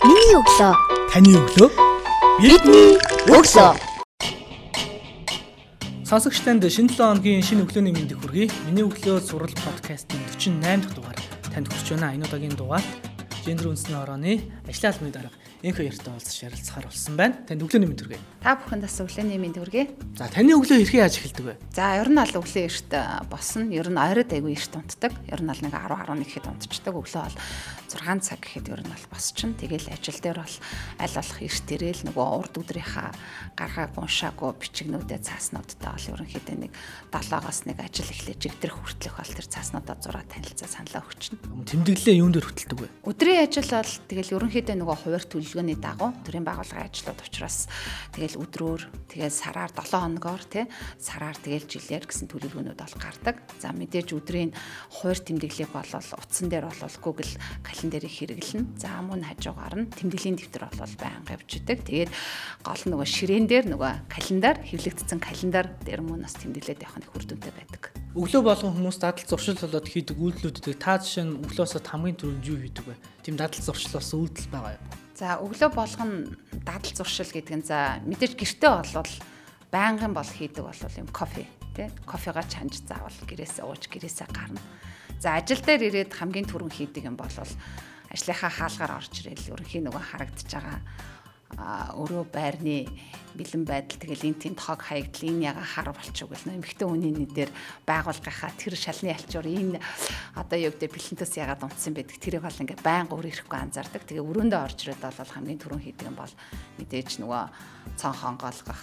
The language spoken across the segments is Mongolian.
Миний өглөө. Таны өглөө. Бидний өглөө. Сонсогч танд шинэ 7 хоногийн шинэ өглөөний мэндийг хүргэе. Миний өглөө сурал подкастын 48 дахь дугаар танд хүрч байна. Энэ удаагийн дугаар гендер үндэсний орооны ажлын албаны дарга энх хоёртой уулзаж ярилцахаар болсон байна. Танд өглөөний мэнд хүргэе. Та бүхэнд бас өглөөний мэнд хүргэе. За таны өглөө хэрхэн яаж эхэлдэг вэ? За ер нь аль өглөө эрт босно. Ер нь ойрод айгүй эрт унтдаг. Ер нь аль нэг 10 11 гэхэд унтчихдаг. Өглөө бол 6 цаг гэхэд ер нь бол босчин. Тэгэл ажил дээр бол аль болох эрт ирээл нөгөө урд өдрийнхаа гаргааг уншаагүй бичигнүүдэд цааснуудтай бол ерөнхийдөө нэг 7-оос нэг ажил эхлэж жигдэрх хүртэлх бол тэр цааснуудаа зураа танилцаа саналаа өгчнө. Тэмдэглэлээ юун дээр хөтэлдэг вэ? Өдрийн ажил бол тэгэл ерөнхийдөө нөгөө хуваар төлөвлөгөөний дагуу төрийн байгууллагын ажлууд учраас тэгэл өдрөөр тэгэл сараар 7 хоногоор тий сараар тэгэл жилээр гэсэн төлөвлөгөөнүүд бол гардаг. За мэдээж өдрийн хуваар тэмдэглэлийг бол утсан дээр бол Google календарыг хэрэглэнэ. За мөн хажуугаар нь тэмдэглэлийн дэвтэр бол байнга явж идэг. Тэгээд гол нөгөө ширээн дээр нөгөө календар хэвлэгдсэн календар дээр мөн бас тэмдэглээд явах нь их үр дүнтэй байдаг. Өглөө болгон хүмүүс дадал зуршил болоод хийдэг үйлдэлүүдтэй та жишээ нь өглөөсөө хамгийн түрүүнд юу хийдэг вэ? Тим дадал зуршил бас үйлдэл байгаа юу? За өглөө болгон дадал зуршил гэдэг нь за мэдээж гэртээ болвол байнгын бол хийдэг бол юм кофе тий кофега чанж заавал гэрээсээ ууж гэрээсээ гарна. За ажил дээр ирээд хамгийн түрүүн хийдэг юм бол ажлынхаа хаалгаар орж ирэл ерөнхийн нөгөө харагдаж байгаа өрөө байрны бэлэн байдал. Тэгэл энэ тэнд хог хаягдл энэ яга хар болчих гэл нэмэгтэй хүний нэрээр байгуулгынхаа тэр шалны альчуур энэ одоо юу гэдэг бэлэнтээс ягаад унтсан байдаг. Тэрийг бол ингээ байнга өөр ирэхгүй анзаардаг. Тэгээ өрөөндөө орж ирээд бол хамгийн түрүүн хийдэг юм бол мэдээж нөгөө цон хонгоолгох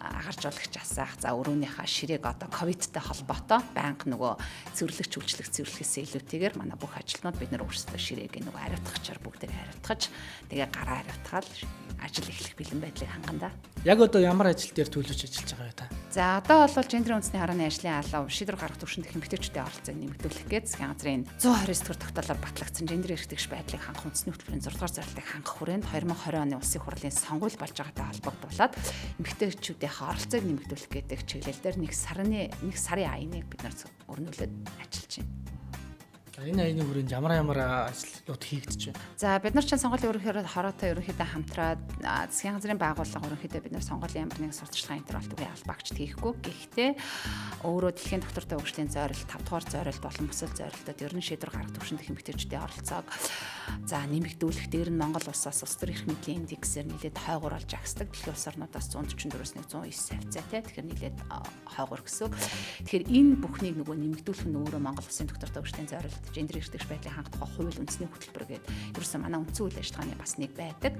тэгэл агаржуулагч асаах за өрөөнийхөө ширээг одоо ковидтай холбоотой байнга нөгөө цэвэрлэгч үйлчлэх цэвэрлэхээс илүүтэйгээр манай бүх ажилтнууд бид нар өөрсдөө ширээг нөгөө ариутгачаар бүгдээ ариутгаж тэгээ гараа ариутгаал ажил эхлэх бэлэн байдлыг хангана. Яг одоо ямар ажил дээр төлөвлөж ажиллаж байгаа вэ та? За одоо бол гендер үндэсний харааны ажлын алав шийдвэр гаргах төвшөнд эмэгтэйчүүдийн оролцоог нэмэгдүүлэх гээд засгийн газрын 129 төр тогтоолоор батлагдсан гендер эрхтгч байдлыг хангах үндэсний хөтөлбөрийн 6 дугаар зорилтыг хангах хүрээнд 2020 оны улсын хурлын сонгуул болж байгаатай холбогдуулаад эмэгтэйчүүдийн оролцоог нэмэгдүүлэх гэдэг чиглэлээр нэг сарны нэг сарын аяныг бид нар өрнүүлээд ажиллаж байна. Энэ аяны хүрээнд ямар ямар ажлууд хийгдэж байна? За бид нар чинь сонгуулийн ерөнхийдөө хороотой ерөнхийдөө хамтраад засгийн газрын байгууллага ерөнхийдөө бид нар сонгуулийн ямар нэгэн сурталчилгаан энэ төр болтгүй албаагчд хийхгүй. Гэхдээ өөрөө дэлхийн доктортой хөгжлийн зорилт, 5 дугаар зорилт болон бүсэл зорилтод ер нь шийдвэр гаргах төвшөнд эмэгтэйчүүдийн оролцоог за нэмэгдүүлэх дээр нь Монгол улсаас улс төр эрх мэдлийн индексээр нэлээд хойгуур олж агсдаг. Дэлхийн улс орнуудаас 144-өөс 109 хавцаатай. Тэгэхээр нэлээд хойгуур гэсэн. Тэгэхээр энэ бүхнийг нөгөө нэмэгдүүлэх нь өөрөө Монгол улсын доктортой хөгжлийн зорилт гендер эрхтгч байдлыг хангах тухай хууль үндэсний хөтөлбөр гэдэг ерөөсөн манай үндсэн үйл ажиллагааны бас нэг байдаг.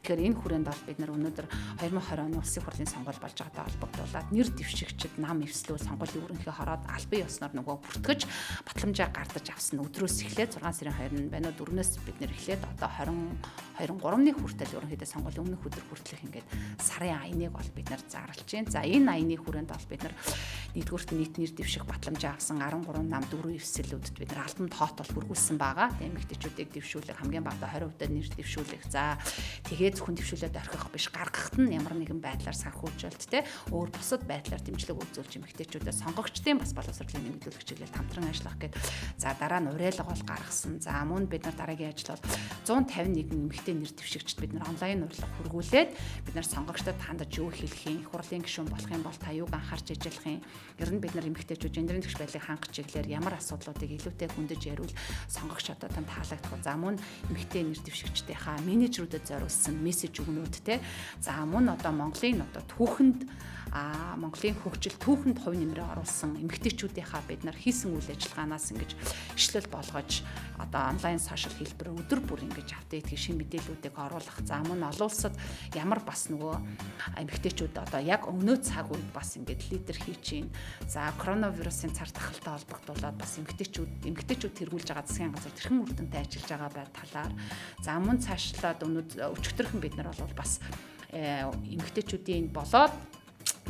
Тэгэхээр энэ хүрээнд бол бид нар өнөөдөр 2020 оны улсын хурлын сонгуул болж байгаатай холбогдуулаад нэр дэвшигчд нам эвслүү сонгуулийн өрөнхий хороод албан ёсноор нөгөө бүртгэж батламжаа гардаж авсан өдрөөс эхлээд 6 сарын 2-нд байна уу 4-өөс бид нэр эхлээд одоо 20 23-ны хүртэл ерөнхийдөө сонгуулийн өмнөх өдөр хүртэлх ингээд сарын аяныг бол бид нар зарлж байна. За энэ аяны хүрээнд бол бид нар нэгдүгürt нийт нэр дэвших батламжаа авсан 13 нам 4 эвсэлүүдэд бид нар альбом тоот бол хүргүүлсэн байгаа. Эмэгтэйчүүдийг дэвшүүлэх хамгийн багадаа 20 удаа нэр дэвшүүлэх. За тэгээд зөвхөн дэвшүүлээд орхих биш гаргахад нь ямар нэгэн байдлаар санхүүжилт те өөр бусад байдлаар дэмжлэг үзүүлж эмэгтэйчүүдэд сонгогчдын бас боловсролын нэмэгдүүлэх чиглэлд хамтран ажиллах гээд за дараа нь уриалга бол гаргасан. За мөн бид нар дараагийн ажил бол 151 эмэгтэй нэр дэвшигчд бид нар онлайн урилга хүргүүлээд бид нар сонгогчдод хандаж юу хэлэх юм, их хурлын гишүүн болох юм бол та юуг анхаарч ажиллах юм. Ер нь бид нар эмэгтэйчүүд гендерийн төвч байдлыг хангах чиглэлээр ямар асуудлуудыг илүүтэй хөндөж яриул сонгогч одоо тань таалагдах. За мөн эмэгтэй нэр дэвшигчдийнхаа менежерүүдэд зориулсан мессеж өгнүүд те. За мөн одоо Монголын одоо түүхэнд а Монголын хөгжил түүхэнд хувь нэмрээ оруулсан эмэгтэйчүүдийнхаа бид нар хийсэн үйл ажиллагаанаас ингэж ишлэл болгож одоо онлайн сошиал хэлбэр өдөр бүр ингэж апдейт гэх шин мэдээллүүдийг оруулах. За мөн олон улсад ямар бас нөгөө эмэгтэйчүүд одоо яг өнөө цаг үед бас ингэж лидер хийж чинь. За коронавирусын цар тахалтай холбогдуулаад бас эмэгтэйчүүд эмэгтэйчүүд тэргүүлж байгаа засгийн газар тэрхэн үр дүнтэй ажиллаж байгаа бай талаар. За мөн цаашлаад өнөө өчигдөрхөн бид нар бол бас эмэгтэйчүүдийн болоод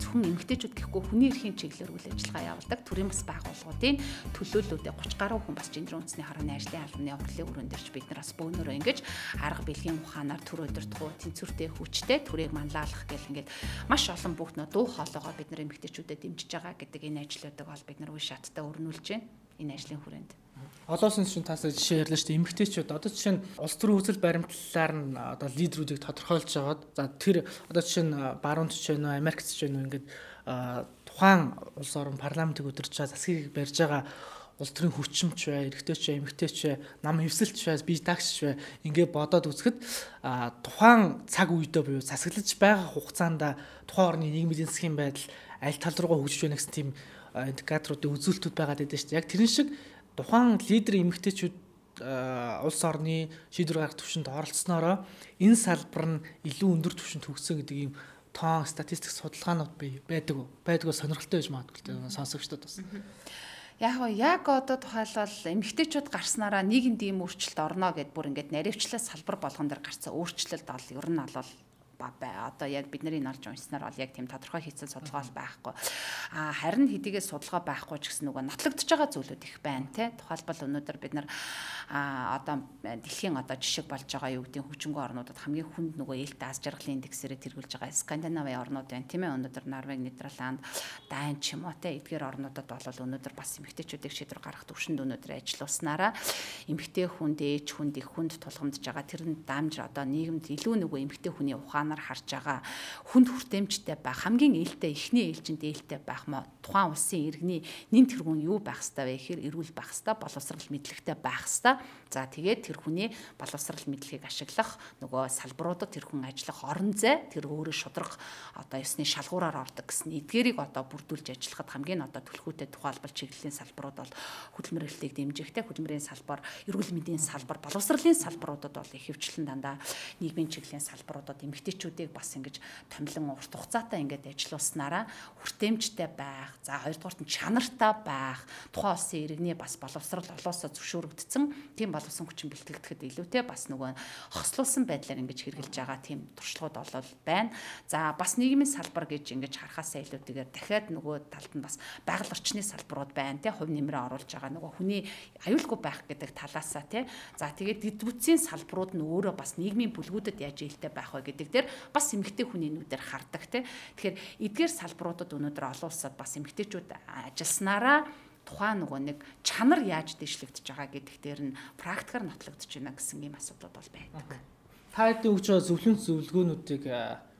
зөвхөн эмэгтэйчүүд гэхгүй хүний эрхийн чиглэлээр үйл ажиллагаа явуулдаг төрийн бас байгууллагуудын төлөөллүүдээ 30 гаруй хүн бас гендер үндэсний харааны ажлын албаны урлагийн өрөөнд дэрч бид нараас бөөнөрөө ингэж арга бэлгийн ухаанаар төр өдөртгөө тэнцвэртэй хүчтэй төрийг манлайлах гэл ингээд маш олон бүгд нөө дуу хоолойгоо бид нар эмэгтэйчүүдэд дэмжиж байгаа гэдэг энэ ажлуудыг бол бид нар үе шаттай өрнүүлж байна энэ ажлын хүрээнд. Олоосын шин тасаа жишээ ярьлаа шүү дээ. Эмэгтэйчүүд одоо жишээ нь улс төрийн үзэл баримтлалаар нь одоо лидерүүдийг тодорхойлж байгаад за тэр одоо жишээ нь баруунд ч вэ нөө Америкт вэ нөө ингээд тухайн улс орон парламентыг өдөрч засгийг барьж байгаа улс төрийн хүчмч бай, эрэгтэй ч бай, эмэгтэй ч бай, нам хөвсөлч бай, би тагч бай ингээ бодоод үзэхэд тухайн цаг үедээ буюу засаглаж байгаа хугацаанд тухайн орны нийгмийн засгийн байдал аль тал руугаа хөгжиж байна гэсэн тийм индикаторуудын үзүүлэлтүүд байгаад байдаг шүү дээ. Яг тэрэн шиг тухайн лидер эмэгтэйчүүд улс орны шийдвэр гаргах төвшөнд оролцсноороо энэ салбар нь илүү өндөр төвшөнд хөгжсөн гэдэг ийм тоон статистик судалгаанууд байдаг байдгүй сонирхолтой байж магадгүй сонсогчдод бас. Яг гоо яг одоо тухайлбал эмгтээчүүд гарснараа нийгэмд ийм өөрчлөлт орно гэд бүр ингээд наривчлал салбар болгон дээр гарцсан өөрчлөлт бол ер нь бол одоо яг бидний энэ олж уншсанаар бол яг тийм тодорхой хийцэн судалгаа бол байхгүй. А харин хэдийгээр судалгаа байхгүй ч гэсэн нөгөө нотлогдож байгаа зүйлүүд их байна те. Тухайлбал өнөөдөр бид нар а одоо дэлхийн одоо жишг болж байгаа юу гэдэг хөгжингөө орнуудад хамгийн хүнд нөгөө ээлт аз жаргалын индексээрээ тэргүүлж байгаа Скандинавын орнууд байна тийм ээ өнөөдөр Норвеги, Нидерланд, Дани ч юм уу те эдгээр орнуудад бол өнөөдөр бас эмэгтэйчүүдийг шийдвэр гаргах төвшөнд өнөөдөр ажилласнараа эмэгтэй хүнд ээж хүнд их хүнд тулгамдж байгаа тэр нь дамж одоо нийгэмд илүү нөгөө эмэгтэй хүний ухаан ухаанаар харж байгаа. Хүнд хүртээмжтэй байх хамгийн ээлтэй эхний ээлжинд ээлтэй байх мó тухайн улсын иргэний нэн тэргүүн юу байх хэвээр вэ гэхээр эрүүл байх хэвээр боловсрал мэдлэгтэй байх хэвээр за тэгээд тэр хүний боловсрал мэдлэгийг ашиглах нөгөө салбаруудад тэр хүн ажиллах орон зай тэр өөрөө шудраг одоо ёсны шалгуураар ордог гэсэн эдгээрийг одоо бүрдүүлж ажиллахад хамгийн одоо төлхөөтэй тухайлбал чиглэлийн салбарууд бол хөдөлмөр эрхлэлийг дэмжихтэй хөдөлмөрийн салбар эрүүл мэндийн салбар боловсролын салбаруудад бол их хвчлэн дандаа нийгмийн чиглэлийн салбаруудад эмгэгтэй эмэгтэйчүүдийг бас ингэж томилон урт хугацаатай ингээд ажиллуулснараа хүртээмжтэй байх, за хоёрдугаарт нь чанартай байх, тухайн улсын иргэний бас боловсрал олоосоо зөвшөөрөгдсөн тийм боловсон хүчин бэлтгэгдэхэд илүүтэй бас нөгөө хослуулсан байдлаар ингэж хэрэгжилж байгаа тийм туршлагууд олол байна. За бас нийгмийн салбар гэж ингэж харахаасаа илүүтэйгээр дахиад нөгөө талд нь бас байгаль орчны салбарууд байна тий хувь нэмрээ оруулж байгаа нөгөө хүний аюулгүй байх гэдэг талаасаа тий. За тэгээд дэд бүтцийн салбарууд нь өөрөө бас нийгмийн бүлгүүдэд яаж ээлтэй байх вэ гэдэг дээр бас эмэгтэй хүний нүдээр хардаг тий. Тэгэхээр эдгээр салбаруудад өнөөдөр олон улсад бас эмэгтэйчүүд ажилласнараа тухайн нөгөө нэг чанар яаж дэвшлэгдэж байгаа гэдэг дээр нь практикаар нотлогдож байна гэсэн ийм асуудлууд бол байдаг. Та хэдийн өгч байгаа зөвлөн зөвлөгөөнүүдийг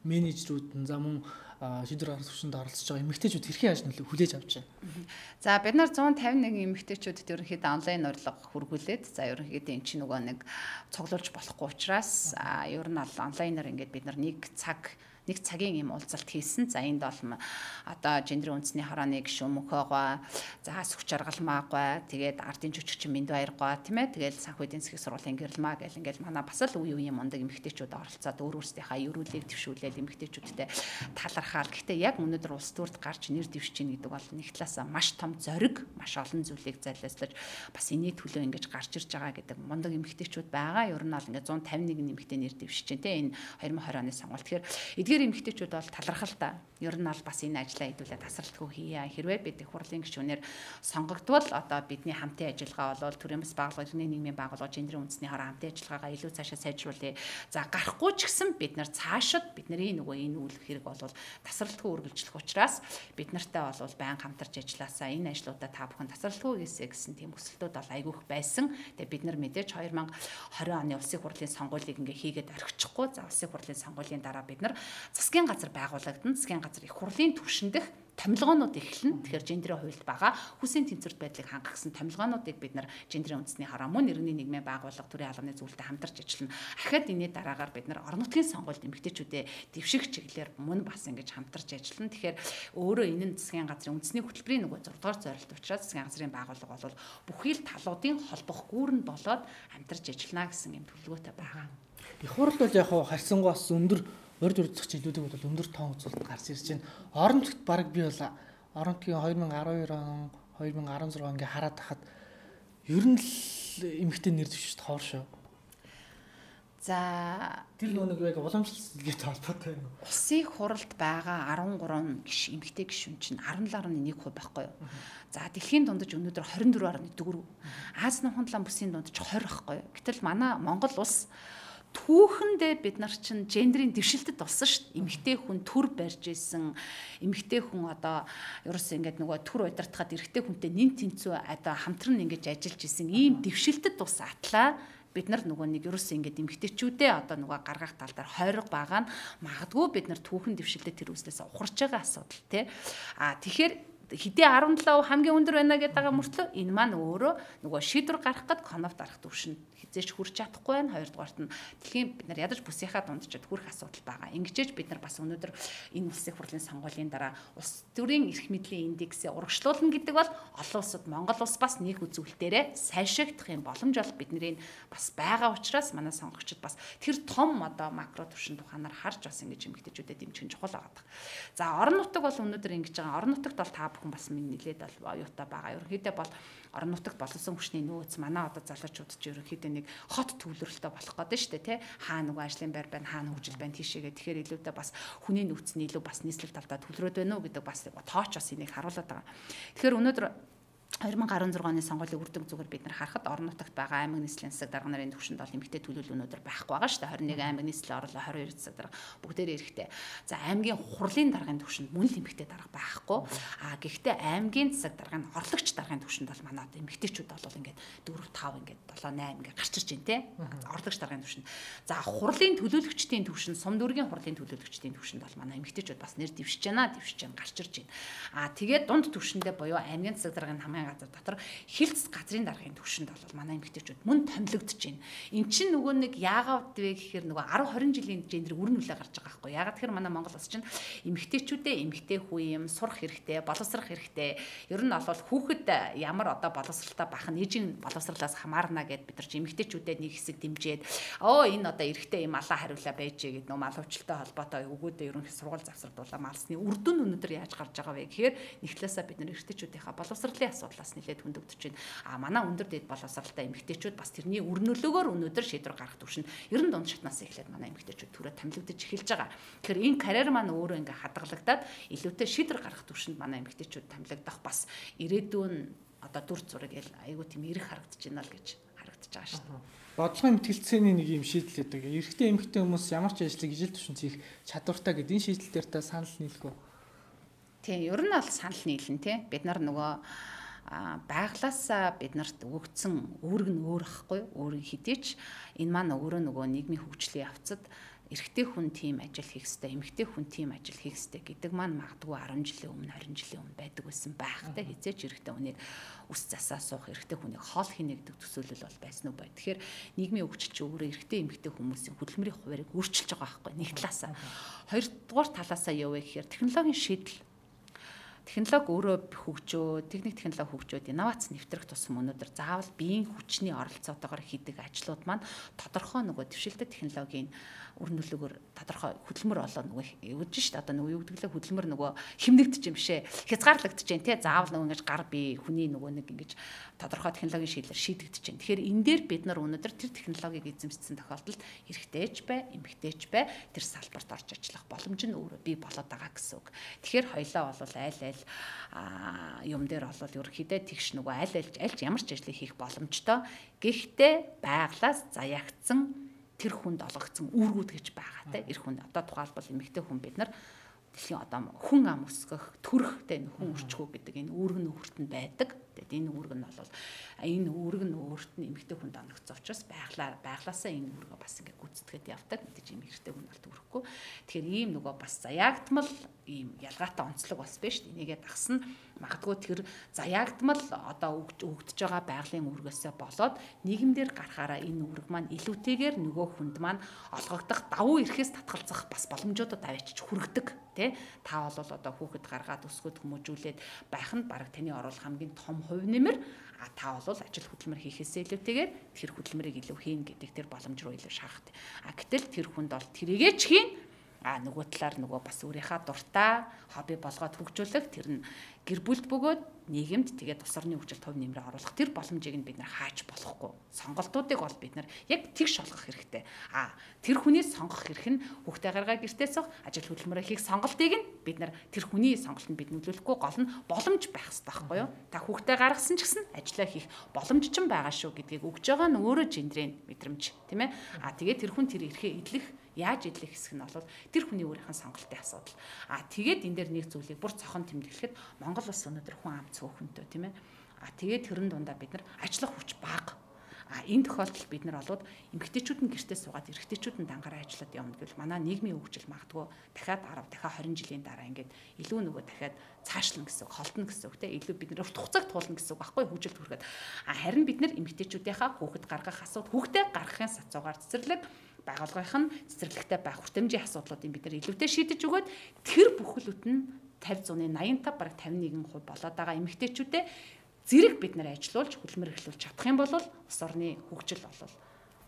менежерүүд нь за мөн шийдвэр гаргах төвшөнд оролцож байгаа эмэгтэйчүүд хэрхэн яаж нөлөө хүлээж авч байна. За бид нар 151 эмэгтэйчүүдэд ерөнхийдөө онлайн урилга хүргүүлээд за ерөнхийдөө эн чинь нөгөө нэг цуглуулж болохгүй учраас ер нь онлайнаар ингээд бид нар нэг цаг нэг цагийн юм уулзалт хийсэн. За энд бол одоо гендрийн үндэсний хорооны гишүүн мөхөөгөө за сүх жаргалмаагүй тэгээд ардын жүжигчин мэнд баяргүй тийм ээ тэгээд санхүү эдийн засгийн сургуулийн гэрэлмаа гэл ингээл манай бас л үе үе мундаг эмэгтэйчүүд оролцоод өөр өөрсдийнхээ ерүүлийг төвшүүлээд эмэгтэйчүүдтэй талархаал. Гэхдээ яг өнөөдөр улс төрд гарч нэр дэвшиж гин гэдэг бол нэг талаасаа маш том зориг, маш олон зүйлийг зайлааслаж бас энэний төлөө ингэж гарч ирж байгаа гэдэг мундаг эмэгтэйчүүд байгаа. Ер нь бол ингээ 151 эмэгтэй нэр дэвшиж дээ. Энэ 2020 оны сонгуульд. Тэгэхээр Эдгээр эмэгтэйчүүд бол талархалтай. Ер нь бол бас энэ ажлаа хэдүүлээ тасралтгүй хийе. Хэрвээ бид их хурлын гишүүнээр сонгогдвол одоо бидний хамтын ажиллагаа бол төрийн бас байгууллага, иргэний нийгмийн байгууллага, гендерийн үндэсний хорон хамтын ажиллагаагаа илүү цаашаа сайжруулъя. За гарахгүй ч гэсэн бид нар цаашид бидний нөгөө энэ үйл хэрэг бол тасралтгүй үргэлжлэх учраас бид нартай бол байн хамтарч ажилласаа энэ ажлуудаа та бүхэн тасралтгүй хийсэ гэсэн тийм хүсэлтүүд бол айгүйх байсан. Тэгээ бид нар мэдээж 2020 оны улсын хурлын сонгуулийг ингээ хийгээд орхичихгүй. За улсын хурлын сонгуулийн дараа бид нар засгийн газар байгуулагдана. Засгийн газар их хурлын түвшиндх томилгоонууд эхэлнэ. Тэгэхээр гендрийн хуульд байгаа хүсийн тэнцвэрт байдлыг хангах гэсэн томилгоонуудыг бид нар гендрийн үндэсний хараа мөн иргэний нийгмийн байгууллага төрийн албаны зүйлтэй хамтарч ажиллана. Ахад энэ дараагаар бид нар орон нутгийн сонгуульд эмэгтэйчүүдэд дэвших чиглэлээр мөн бас ингэж хамтарч ажиллана. Тэгэхээр өөрөө энэ нь засгийн газрын үндэсний хөтөлбөрийн нөгөө 6 дугаар зорилт учраас засгийн газрын байгууллага бол бүхий л талуудын холбох гүүрэн болоод хамтарч ажиллана гэсэн юм төлөвлөгөөтэй байгаа. Их хурл бол яг харьцангуйас өндөр урд урдчих жилүүдийг бол өндөр тоон үзүүлэлт гарч ирж байна. Орон нутгад баг би бол орон нутгийн 2012 он 2016 ингээ хараад тахад ер нь л эмгтэн нэр дэвшиж тоор шүү. За тэр нэг яг уламжлалт холбоотой байна. Улсын хуралд байгаа 13 гиш эмгтэй гишүүн чинь 17.1% байхгүй юу? За дэлхийн дундаж өнөөдөр 24.4. Аз нухан талан бүсийн дундаж 20 байхгүй юу? Гэтэл манай Монгол улс түүхэндээ бид нар чинь гендрийн дэвшилтэд болсон шүү дээ. Эмэгтэй хүн төр барьж исэн, эмэгтэй хүн одоо ерөөсөө ингээд нөгөө төр удирдахад эрэгтэй хүнтэй нин тэнцүү одоо хамтран ингэж ажиллаж исэн ийм дэвшилтэд тус атлаа бид нар нөгөө нэг ерөөсөө ингээд эмгтээчүүдээ одоо нөгөө гаргах тал дээр хойрог байгаа нь магадгүй бид нар түүхэн дэвшилтэд тэр үслээс ухарч байгаа асуудал тий. А тэгэхээр хэдий 17% хамгийн өндөр байна гэдэг байгаа мөртлөө энэ маань өөрөө нөгөө шийдвэр гаргах гээд конопт арах төвшөнд хизээч хүрч чадахгүй байна. Хоёрдугаарт нь дэлхийн бид нар ядаж бүсийнхаа дунд ч хүрэх асуудал байгаа. Ингэжээж бид нар бас өнөөдөр энэ улсын хурлын сонгуулийн дараа улс төрийн эрх мэдлийн индексээ урагшлуулна гэдэг бол олон улсад Монгол улс бас нэг үзүүлэлтээрээ сайшаагдах юм боломж бол бидний бас байгаа учраас манай сонгогчид бас тэр том одоо макро төвшин туханаар харж бас ингэж эмгэгтэйчүүдэд дэмжих чухал байгаа. За орон нутаг бол өнөөдөр ингэж байгаа. Орон нутагт бол та бүхэн бас минь нилээд бол оюутай байгаа. Ерөнхийдөө бол орон нутагт болсон хүчний нөөц манай одоо залуучууд ч ерөнхийдөө нэг хот төвлөрөлтөй болох гэдэг шүү дээ тий. Хаа нөгөө ажлын байр байна, хаа хөгжил байна тийшээгээ тэгэхээр илүүтэй бас хүний нөөц нь илүү бас нийслэл талдаа төвлөрөөд байна уу гэдэг бас тооч бас энийг харуулдаг. Тэгэхээр өнөөдөр 2016 оны сонгуулийн үр дүн зүгээр бид нар харахад орон нутагт байгаа аймаг нийслэлийн засаг дарга нарын түвшинд бол эмэгтэй төлөөлөл өнөөдөр байхгүй байгаа шүү дээ. 21 аймаг нийслэл орлоо 22 засаг дарга бүгдээрээ эрэхтэй. За аймгийн хурлын даргын түвшинд мөн л эмэгтэй дарга байхгүй. А гэхдээ аймгийн засаг даргын орлогч даргын түвшинд бол манай одоо эмэгтэйчүүд бол ингээд 4 5 ингээд 7 8 ингээд гарч ирж байна те. Орлогч даргын түвшинд. За хурлын төлөөлөгчдийн түвшинд сум дүүргийн хурлын төлөөлөгчдийн түвшинд бол манай эмэгтэйчүүд бас нэр дэвшиж байна, дэвшиж байна, гарч ирж байна. А тэгээд дунд түвшиндээ буюу аймгийн засаг даргын хамгийн газар дотор хилцс газрын даргын төвшөнд бол манай эмэгтэйчүүд мөн томилогдож байна. Эн чинь нөгөө нэг яагаад вэ гэхээр нөгөө 10 20 жилийн жендэр үрн үлээ гарч байгаа байхгүй. Яагаад тэгэхээр манай Монгол улс чинь эмэгтэйчүүдээ эмэгтэй хүү юм сурах хэрэгтэй, боловсрах хэрэгтэй. Ер нь бол хүүхэд ямар одоо боловсралтай бах нь ээжийн боловсралаас хамаарна гэд бид нар эмэгтэйчүүдэд нэг хэсэг дэмжиэд оо энэ одоо эрэгтэй юм алаа хариулаа байжээ гэд нөө малвчлалтай холбоотой өгөөдөө ерөнхий сургууль завсардуулаа малсны үр дүн өнөөдөр яаж гарч байгаа вэ гэхээр нэг талаасаа бид нар эрэгтэйчүүдийнхаа боловсролын асуудлаас нэлээд хөндөгдөж байна. А манай өндөр дэд боловсралтай эмэгтэйчүүд бас тэрний өрнөлөөгөөр өнөөдөр шийдвэр гаргах төвшин ер нь дунд шатнаас эхлээд манай эмэгтэйчүүд түрээ томилогдож эхэлж байгаа. Тэгэхээр энэ карьер маань өөрөө ингээ хадгалагдаад илүүтэй шийдвэр гаргах төвшөнд манай эмэгтэйчүүд томилогдох бас ирээдүйн одоо дүр зураг айгүй тийм эрэх харагдаж байна л гэж харагдаж байгаа шүү дээ бодлогын мэтгэлцээний нэг юм шийдэл гэдэг. Эрэгтэй эмэгтэй хүмүүс ямар ч ажлыг ижил төвшин хийх чадвартай гэдэг энэ шийдэл дээр та санал нийлэх үү? Тийм, ер нь бол санал нийлэн тий. Бид нар нөгөө байглаасаа биднэрт өгөгдсөн үүрэг нь өөр ахгүй өөрийн хідээч энэ маань өөрөө нөгөө нийгмийн хөгжлийн явцад эрэгтэй хүн тийм ажил хийх ёстой, эмэгтэй хүн тийм ажил хийх ёстой гэдэг маань магадгүй 10 жилийн өмнө 20 жилийн өмнө байдаг байсан байхтай хизээч эрэгтэй хүнийг ус засаа суух эрэгтэй хүнийг хоол хийнэ гэдэг төсөөлөл бол байсан уу бай. Тэгэхээр нийгмийн чи өөрөө эрэгтэй эмэгтэй хүмүүсийн хөдөлмөрийн хуваарийг өөрчилж байгаа байхгүй нэг талаасаа. Хоёрдугаар талаасаа юу вэ гэхээр технологийн шийдэл технологи өөрөө хөгжөө, техник технологи хөгжөөд инновац нэвтрэх тусам өнөөдөр заавал биеийн хүчний оролцоотойгоор хийдэг ажлууд маань тодорхой нөгөө дэвшилтэт технологийн үр нөлөөгөөр тодорхой хөдөлмөр болоо нөгөө өвдөж шүү дээ. Одоо нөгөө юу гэдэг лээ хөдөлмөр нөгөө химнэгдэж юм бишээ. Хязгаарлагдаж जैन тий заавал нөгөө ингэж гар бие хүний нөгөө нэг ингэж тодорхой технологийн шийдлэр шийдэгдэж जैन. Тэгэхээр энэ дээр бид нар өнөөдөр тэр технологиг эзэмшсэн тохиолдолд эрэгтэйч бай, эмэгтэйч бай тэр салбарт орж ажиллах боломж нь өөрөө бий болоод байгаа гэсэн үг. Тэгэхээр хоёлаа бол аль аль юм дээр бол ерөөхдөө тэгш нөгөө аль аль ямар ч ажлыг хийх боломжтой. Гэхдээ байглаас заяагдсан тэр хүнд олгогдсон үүргүүд гэж байгаа те эр хүн одоо тухайлбал эмэгтэй хүн бид нар дэлхийн одоо хүн ам өсгөх төрөхтэй хүн өрчгөө гэдэг энэ үүрэг нь өөрт нь байдаг. Тэгээд энэ үүрэг нь бол энэ үүрэг нь өөрт нь эмэгтэй хүнд оногцсон учраас байглаа байглаасаа энэ үүргээ бас ингээ гүйцэтгэхэд явдаг. Мэдээж эмэгтэй хүн бол төрөхгүй. Тэгэхээр ийм нөгөө бас заяагдмал ийм ялгаатай онцлог бас биш. Энийгээ дагсан магадгүй тэр заяагдмал одоо өгдөж байгаа байгалийн үүргээсээ болоод нийгэмдэр гарахаараа энэ үүрэг маань илүүтэйгээр нөгөө хүнд маань олгогдох давуу эрхээс татгалзах бас боломжуудад авчиж хүргэдэг тий та бол одоо хүүхэд гаргаад өсгөд хүмүүжүүлээд байх нь баг таны оруулах хамгийн том хувь нэмэр а та бол ажил хөдөлмөр хийхээсээ илүүтэйгээр тэр хөдөлмөрийг илүү хийн гэдэг тэр боломж руу илүү шахах. А гэтэл тэр хүнд бол тэрийгэ ч хийн а нөгөө талаар нөгөө бас өөрийнхөө дуртай хобби болгоод хөгжүүлэх тэр нь гэр бүлд бөгөөд нийгэмд тэгээд тус орны хөгжилд хувь нэмрээ оруулах тэр боломжийг нь бид нар хааж болохгүй. Сонголтуудыг бол бид нар яг тэгш олгох хэрэгтэй. А тэр хүний сонгох эрх нь хүүхдээ гаргаа гэртээ суух, ажил хөдөлмөрөө хийх сонголтыг нь бид нар тэр хүний сонголтод бид нөлөөлөхгүй гол нь боломж байх хэрэгтэй байхгүй юу? Та хүүхдээ гаргасан ч гэсэн ажиллаа хийх боломж ч байгаа шүү гэдгийг өгж байгаа нь өөрөө жендрийн мэдрэмж тийм ээ. А тэгээд тэр хүн тэр эрхээ эдлэх яаж идэх хэсэг нь бол тэр хүний өөрийнх нь сонголтын асуудал. А тэгээд энэ дээр нэг зүйлийг бүр цохон тэмдэглэхэд Монгол улс өнөөдөр хүн ам цөөхөнтэй тийм ээ. А тэгээд тэрэн дундаа бид нар ажиллах хүч бага. А энэ тохиолдолд бид нар олвод эмгэгтэйчүүд нь гэртээ суугаад эрэгтэйчүүд нь дангаараа ажиллаад явна гэвэл манай нийгмийн хөгжил магадгүй дахиад 10 дахиад 20 жилийн дараа ингээд илүү нөгөө дахиад цаашлна гэсэн үг, холдно гэсэн үг те илүү бид нар урт хугацааг туулна гэсэн үг байхгүй хөгжилд хүрэхэд. А харин бид нар эмгэгтэйчүүдийнхаа хүүхэд гаргах асуудал, хүүхдээ гаргахын сацуугаар цэцэрлэг байгууллагынх нь цэцэрлэгтэй байх хүртэмжийн асуудлуудыг бид нар илүүтэй шийдэж өгөөд тэр бүхэлд нь 50 зуны 85 бараг 51% болоод байгаа эмэгтэйчүүдэд зэрэг бид нар ажилуулж хөдөлмөр эхлүүлж чадах юм бол улс орны хөгжил бол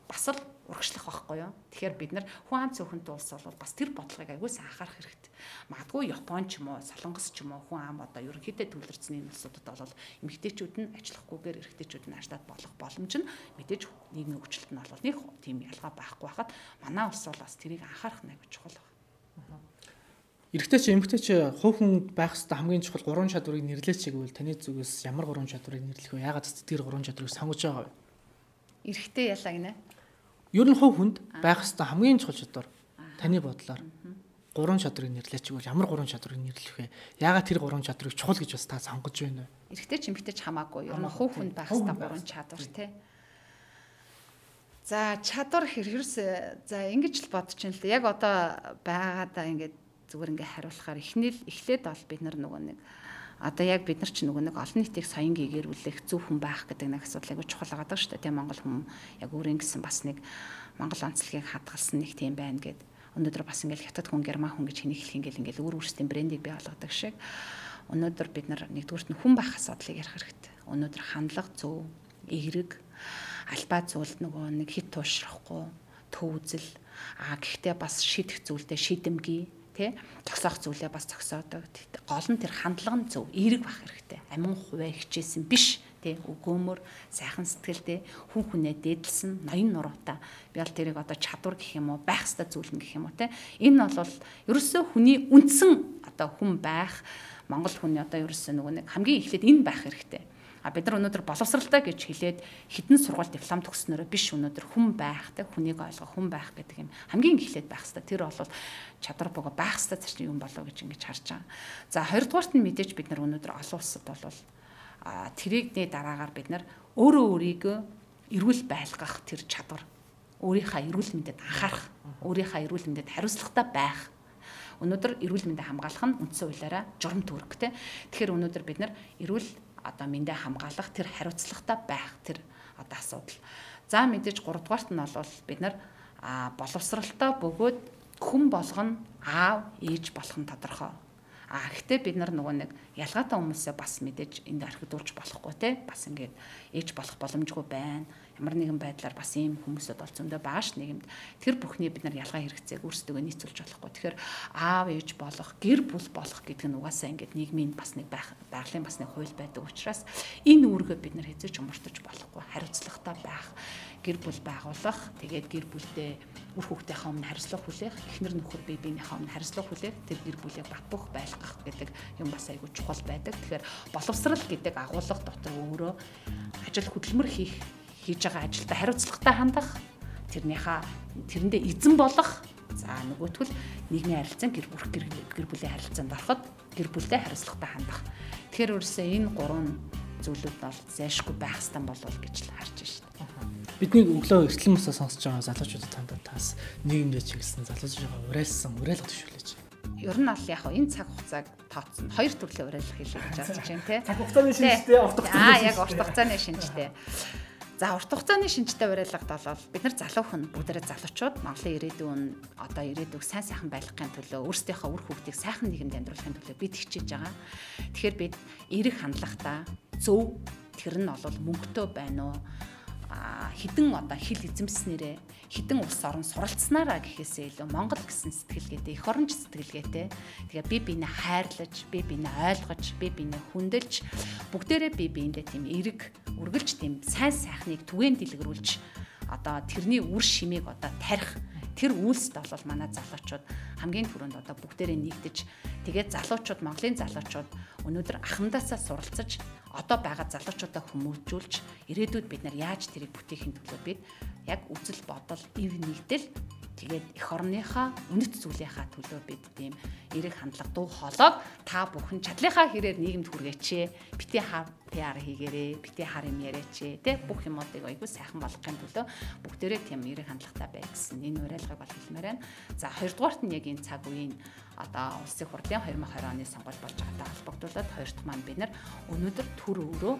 бас л урагшлах байхгүй юу. Тэгэхээр бид нар хүн ам цөөхөнтэй улс бол бас тэр бодлогыг аягуулсан анхаарах хэрэгтэй. Магадгүй Япон ч юм уу, Солонгос ч юм уу хүн ам одоо ерөнхийдөө төвлөрцний улсуудад бол эмэгтэйчүүд нь ажиллахгүйгээр эрэгтэйчүүд нь ажиллаад болох боломж нь мэдээж нийгмийн хөгжилт нь бол нэг тийм ялгаа байхгүй байхад манай улс бол бас тэрийг анхаарах нэг чухал байна. Эрэгтэй чи эмэгтэй чи хувь хүн байх хэвээр хамгийн чухал гурван чадварыг нэрлэж чигэвэл таны зүгээс ямар гурван чадварыг нэрлэх вэ? Ягаад тэр гурван чадварыг сонгож байгаа вэ? Эрэгтэй ялаа гинэ. Ер нь хувь хүнд байх хэвээр хамгийн чухал чадвар таны бодлоор гурван чадрыг нэрлэж чигвэл ямар гурван чадрыг нэрлэх вэ? Яагаад тэр гурван чадрыг чухал гэж бас та сонгож байна вэ? Эрэгтэй ч эмэгтэй ч хамаагүй. Ер нь хувь хүнд байх хэвээр гурван чадвар тий. За чадвар хэрэгэрс за ингэж л бодож байна л да. Яг одоо байгаадаа ингээд зүгээр ингээ хариулахаар эхнэл эхлээд бол бид нар нөгөө нэг одоо яг бид нар ч нөгөө нэг олон нийтийг соён гээгэрүүлэх зөв хүн байх гэдэг нэг асуудал айгүй чухал байгаа даа шүү дээ. Тийм Монгол хүн яг өөрийн гэсэн бас нэг Монгол онцлогийг хадгалсан нэг тийм байна гэд. Өнөөдөр бас ингээл хятад хүн, герман хүн гэж хэнийг хэлэх ингээл ингээл өөр өөрсдийн брендийг бий болгодог шиг. Өнөөдөр бид нар нэгдүгürt нь хүн байх асуудлыг ярих хэрэгтэй. Өнөөдөр хандлага зөв, эерэг, альбаа зүйлд нөгөө нэг хит туушрахгүй, төв үзэл, а гэхдээ бас шийдэх зүйлдээ шийдэмгий тий зогсоох зүйлээ бас зогсоодог. Гол нь тэр хандлага нь зөв, эерэг байх хэрэгтэй. Амин хуваа хичээсэн биш тий өгөөмөр сайхан сэтгэлтэй хүн хүнээ дээдлсэн ноён нуруутай би бол тэрийг одоо чадвар гэх юм уу байх хэвээр зүйл гэх юм уу тий энэ бол ерөөсөө хүний үндсэн одоо хүн байх Монгол хүний одоо ерөөсөө нөгөө нэг хамгийн эхлээд энэ байх хэрэгтэй А бид нар өнөөдөр боловсралтай гэж хэлээд хідэн сургууль диплом төгснөрөө биш өнөөдөр хүн байх те хүнийг ойлгох хүн байх гэдэг юм хамгийн эхлээд байх хэвээр. Тэр бол чадвар богоо байх хэвээр зарчим юм болоо гэж ингэж харж байгаа. За хоёрдугаарт нь мэдээж бид нар өнөөдөр олон улсад бол а тэрийгний дараагаар бид нар өөрөө өөрийгөө эрүүл байлгах тэр чадвар өөрийнхөө эрүүл мэндэд анхаарах өөрийнхөө эрүүл мэндэд хариуцлагатай байх. Өнөөдөр эрүүл мэндэ хамгаалах нь үндсэн хуулиараа журам төрөг те. Тэгэхээр өнөөдөр бид нар эрүүл одоо мэндэ хамгаалах тэр хариуцлагатай байх тэр одоо асуудал. За мэдээж 3 дугаарт нь бол бид нар боловсралтай бөгөөд хүн болгоно аав ээж болох нь тодорхой. А гэхдээ бид нар нөгөө нэг ялгаатай хүмүүсээ бас мэдээж энд архидуулж болохгүй те бас ингээд ээж болох боломжгүй байна ямар нэгэн байдлаар бас ийм хүмүүсүүд бол зөндөө байгаа ш нийгэмд. Тэр бүхний бид нар ялгаа хэрэгцээг өөрсдөө нийцүүлж болохгүй. Тэгэхээр аав ээж болох, гэр бүл болох гэдэг нь угаасаа ингээд нийгмийн бас нэг байгалийн бас нэг хууль байдаг учраас энэ үүргээ бид нар хэзээ ч умартаж болохгүй. Хариуцлагатай байх, гэр бүл байгуулах, тэгээд гэр бүлдээ үр хүүхдийнхээ өмнө хариуцлага хүлээх, эхнэр нөхөр бие биенийхээ өмнө хариуцлага хүлээх, тэр гэр бүлийг бат бөх байлгах гэдэг юм бас айгүй чухал байдаг. Тэгэхээр боловсрал гэдэг агуулга дотор өөрөө ажил хөдөлмөр хийх хийж байгаа ажилдаа хариуцлагатай хандах, тэрнийхээ тэрэндээ эзэн болох За нөгөөтгөл нийгмийн харилцаа гэр бүл гэр бүлийн харилцаанд ороход гэр бүлтэй хариуцлагатай хандах. Тэгэхээр өөрөөсөө энэ гурван зүйлүүд бол зайшгүй байх стан болов гэж л харж байна. Бидний өглөө эртлэн мосоо сонсож байгаа залуучуудад танд тас нийгэмдээ чиглэсэн залуучууд байгаа уриалсан уриалга төшөөлөж. Ер нь бол яг энэ цаг хугацааг тооцсон. Хоёр төрлийн уриалга хийлгэж байгаа юм тийм. Цаг хугацааны шинжтэй, урт хугацааны. Аа яг урт хугацааны шинжтэй. За урт хугацааны шинжтэй барилгад бол бид нар залуу хүн бүгдээрээ залуучууд Монголын ирээдүйн одоо ирээдүйг сайн сайхан байлгахын төлөө өөрсдийнхөө үр хүүхдийг сайхан нийгэмд амьдруулахын төлөө бид хичээж байгаа. Тэгэхээр бид эерэг хандлагатай зөв тэр нь бол мөнгөтэй байна уу? Хідэн одоо хил эзэмснээрээ хідэн улс орон суралцсанараа гэхээсээ илүү Монгол гэсэн сэтгэлгээтэй эх оронч сэтгэлгээтэй. Тэгээ би бинээ хайрлаж би бинээ ойлгож би бинээ хүндэлж бүгдээрээ би биендээ тийм эрэг үргэлж тийм сайн сайхныг түгээн дэлгэрүүлж одоо тэрний үр шимийг одоо тарих тэр үйлсд бол манай залуучууд хамгийн түрүүнд одоо бүгдээрээ нэгдэж тэгээд залуучууд Монголын залуучууд өнөөдөр ахмадаасаа суралцаж одоо байгаа залуучуудаа хүмүүжүүлж ирээдүйд бид нар яаж тэрийг бүтээхийн төлөө бид яг үзэл бодол ив нэгдэл тэгээд эх орныхаа үнэт зүйлийнхаа төлөө бид тийм эрэг хандлага дуу хоолойг та бүхэн чадлынхаа хэрээр нийгэмд хүргээч. Бити хаа PR хийгээрээ, бити хар юм яриач. Тэ бүх юмуудыг айгүй сайхан болгохын төлөө бүгдээрээ тийм эрэг хандлагатай бай гэсэн энэ уриалгыг бол хэлмээр байна. За хоёрдугаарт нь яг энэ цаг үеийн одоо улсын хурлын 2020 оны сонгуул болж байгаатай холбогдуулаад хоёр дахь маань бид нар өнөөдөр төр өөрөө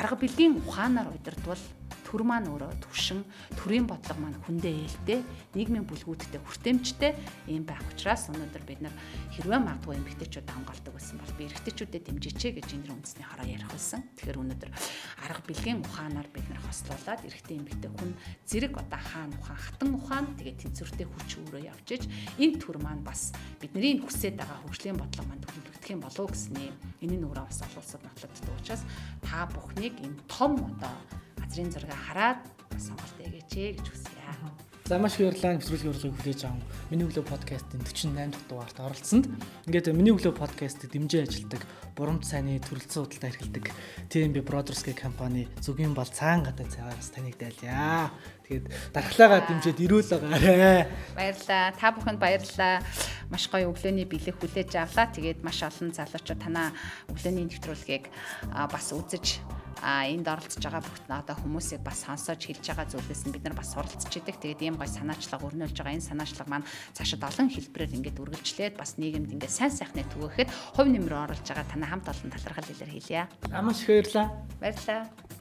арга билгийн ухаанаар удирдвал төр маань өөрөө төвшин төрийн бодлого маань хүндээ ээлтэй нийгмийн бүлгүүдтэй хүртээмжтэй юм байх учраас өнөөдөр бид нар хэрвээ магадгүй эмгтээчүүд хангалдаг байсан бол би эрэгтэйчүүдэд дэмжээч гэж энэ үндэсний хараа ярих байсан. Тэгэхээр өнөөдөр арга бэлгийн ухаанаар бид нар хослуулад эрэгтэй эмгтээ хүн зэрэг одоо хаан ухаан хатан ухаан тэгээд тэнцвэртэй хүч өөрөө явж иж энэ төр маань бас бидний хүсэж байгаа хөгжлийн бодлого маань төлөвлөгдөх юм болов уу гэсэн энэ нь өөрөө бас олон улсад нотлогддог учраас та бүхнийг энэ том одоо газрын зургийг хараад сонголт ээгээч гэж хүсье. За маш их баярлалаа нэвтрүүлгийн урилгыг хүлээж аван миний өглөө подкастын 48 дахь дугаарт оролцсонд ингээд миний өглөө подкастыг дэмжиж ажилдаг бурамт сайнны төрөлцсөн худалдаа эрхэлдэг TMB Brothers гэх компани зүгийн бал цаан гадаа цагаас таныг дайлаа. Тэгээд дархлаагаа дэмжиж ирүүл байгаарэ. Баярлалаа. Та бүхэнд баярлалаа. Маш гоё өглөөний бэлэг хүлээж авлаа. Тэгээд маш олон залуучууд танаа өглөөний нэвтрүүлгийг бас үзэж а энд оролцож байгаа бүх одоо хүмүүсийг бас сонсож хэлж байгаа зүйлээс нь бид нар бас суралцж идэг. Тэгээд ийм гоё санаачлага өрнүүлж байгаа. Энэ санаачлага маань цаашид олон хэлбэрээр ингээд үргэлжлээд бас нийгэмд ингээд сайн сайхныг түгээхэд хувь нэмрээ оруулж байгаа танай хамт олон талархал илэрхийлье. Амаш их баярлаа. Баярлалаа.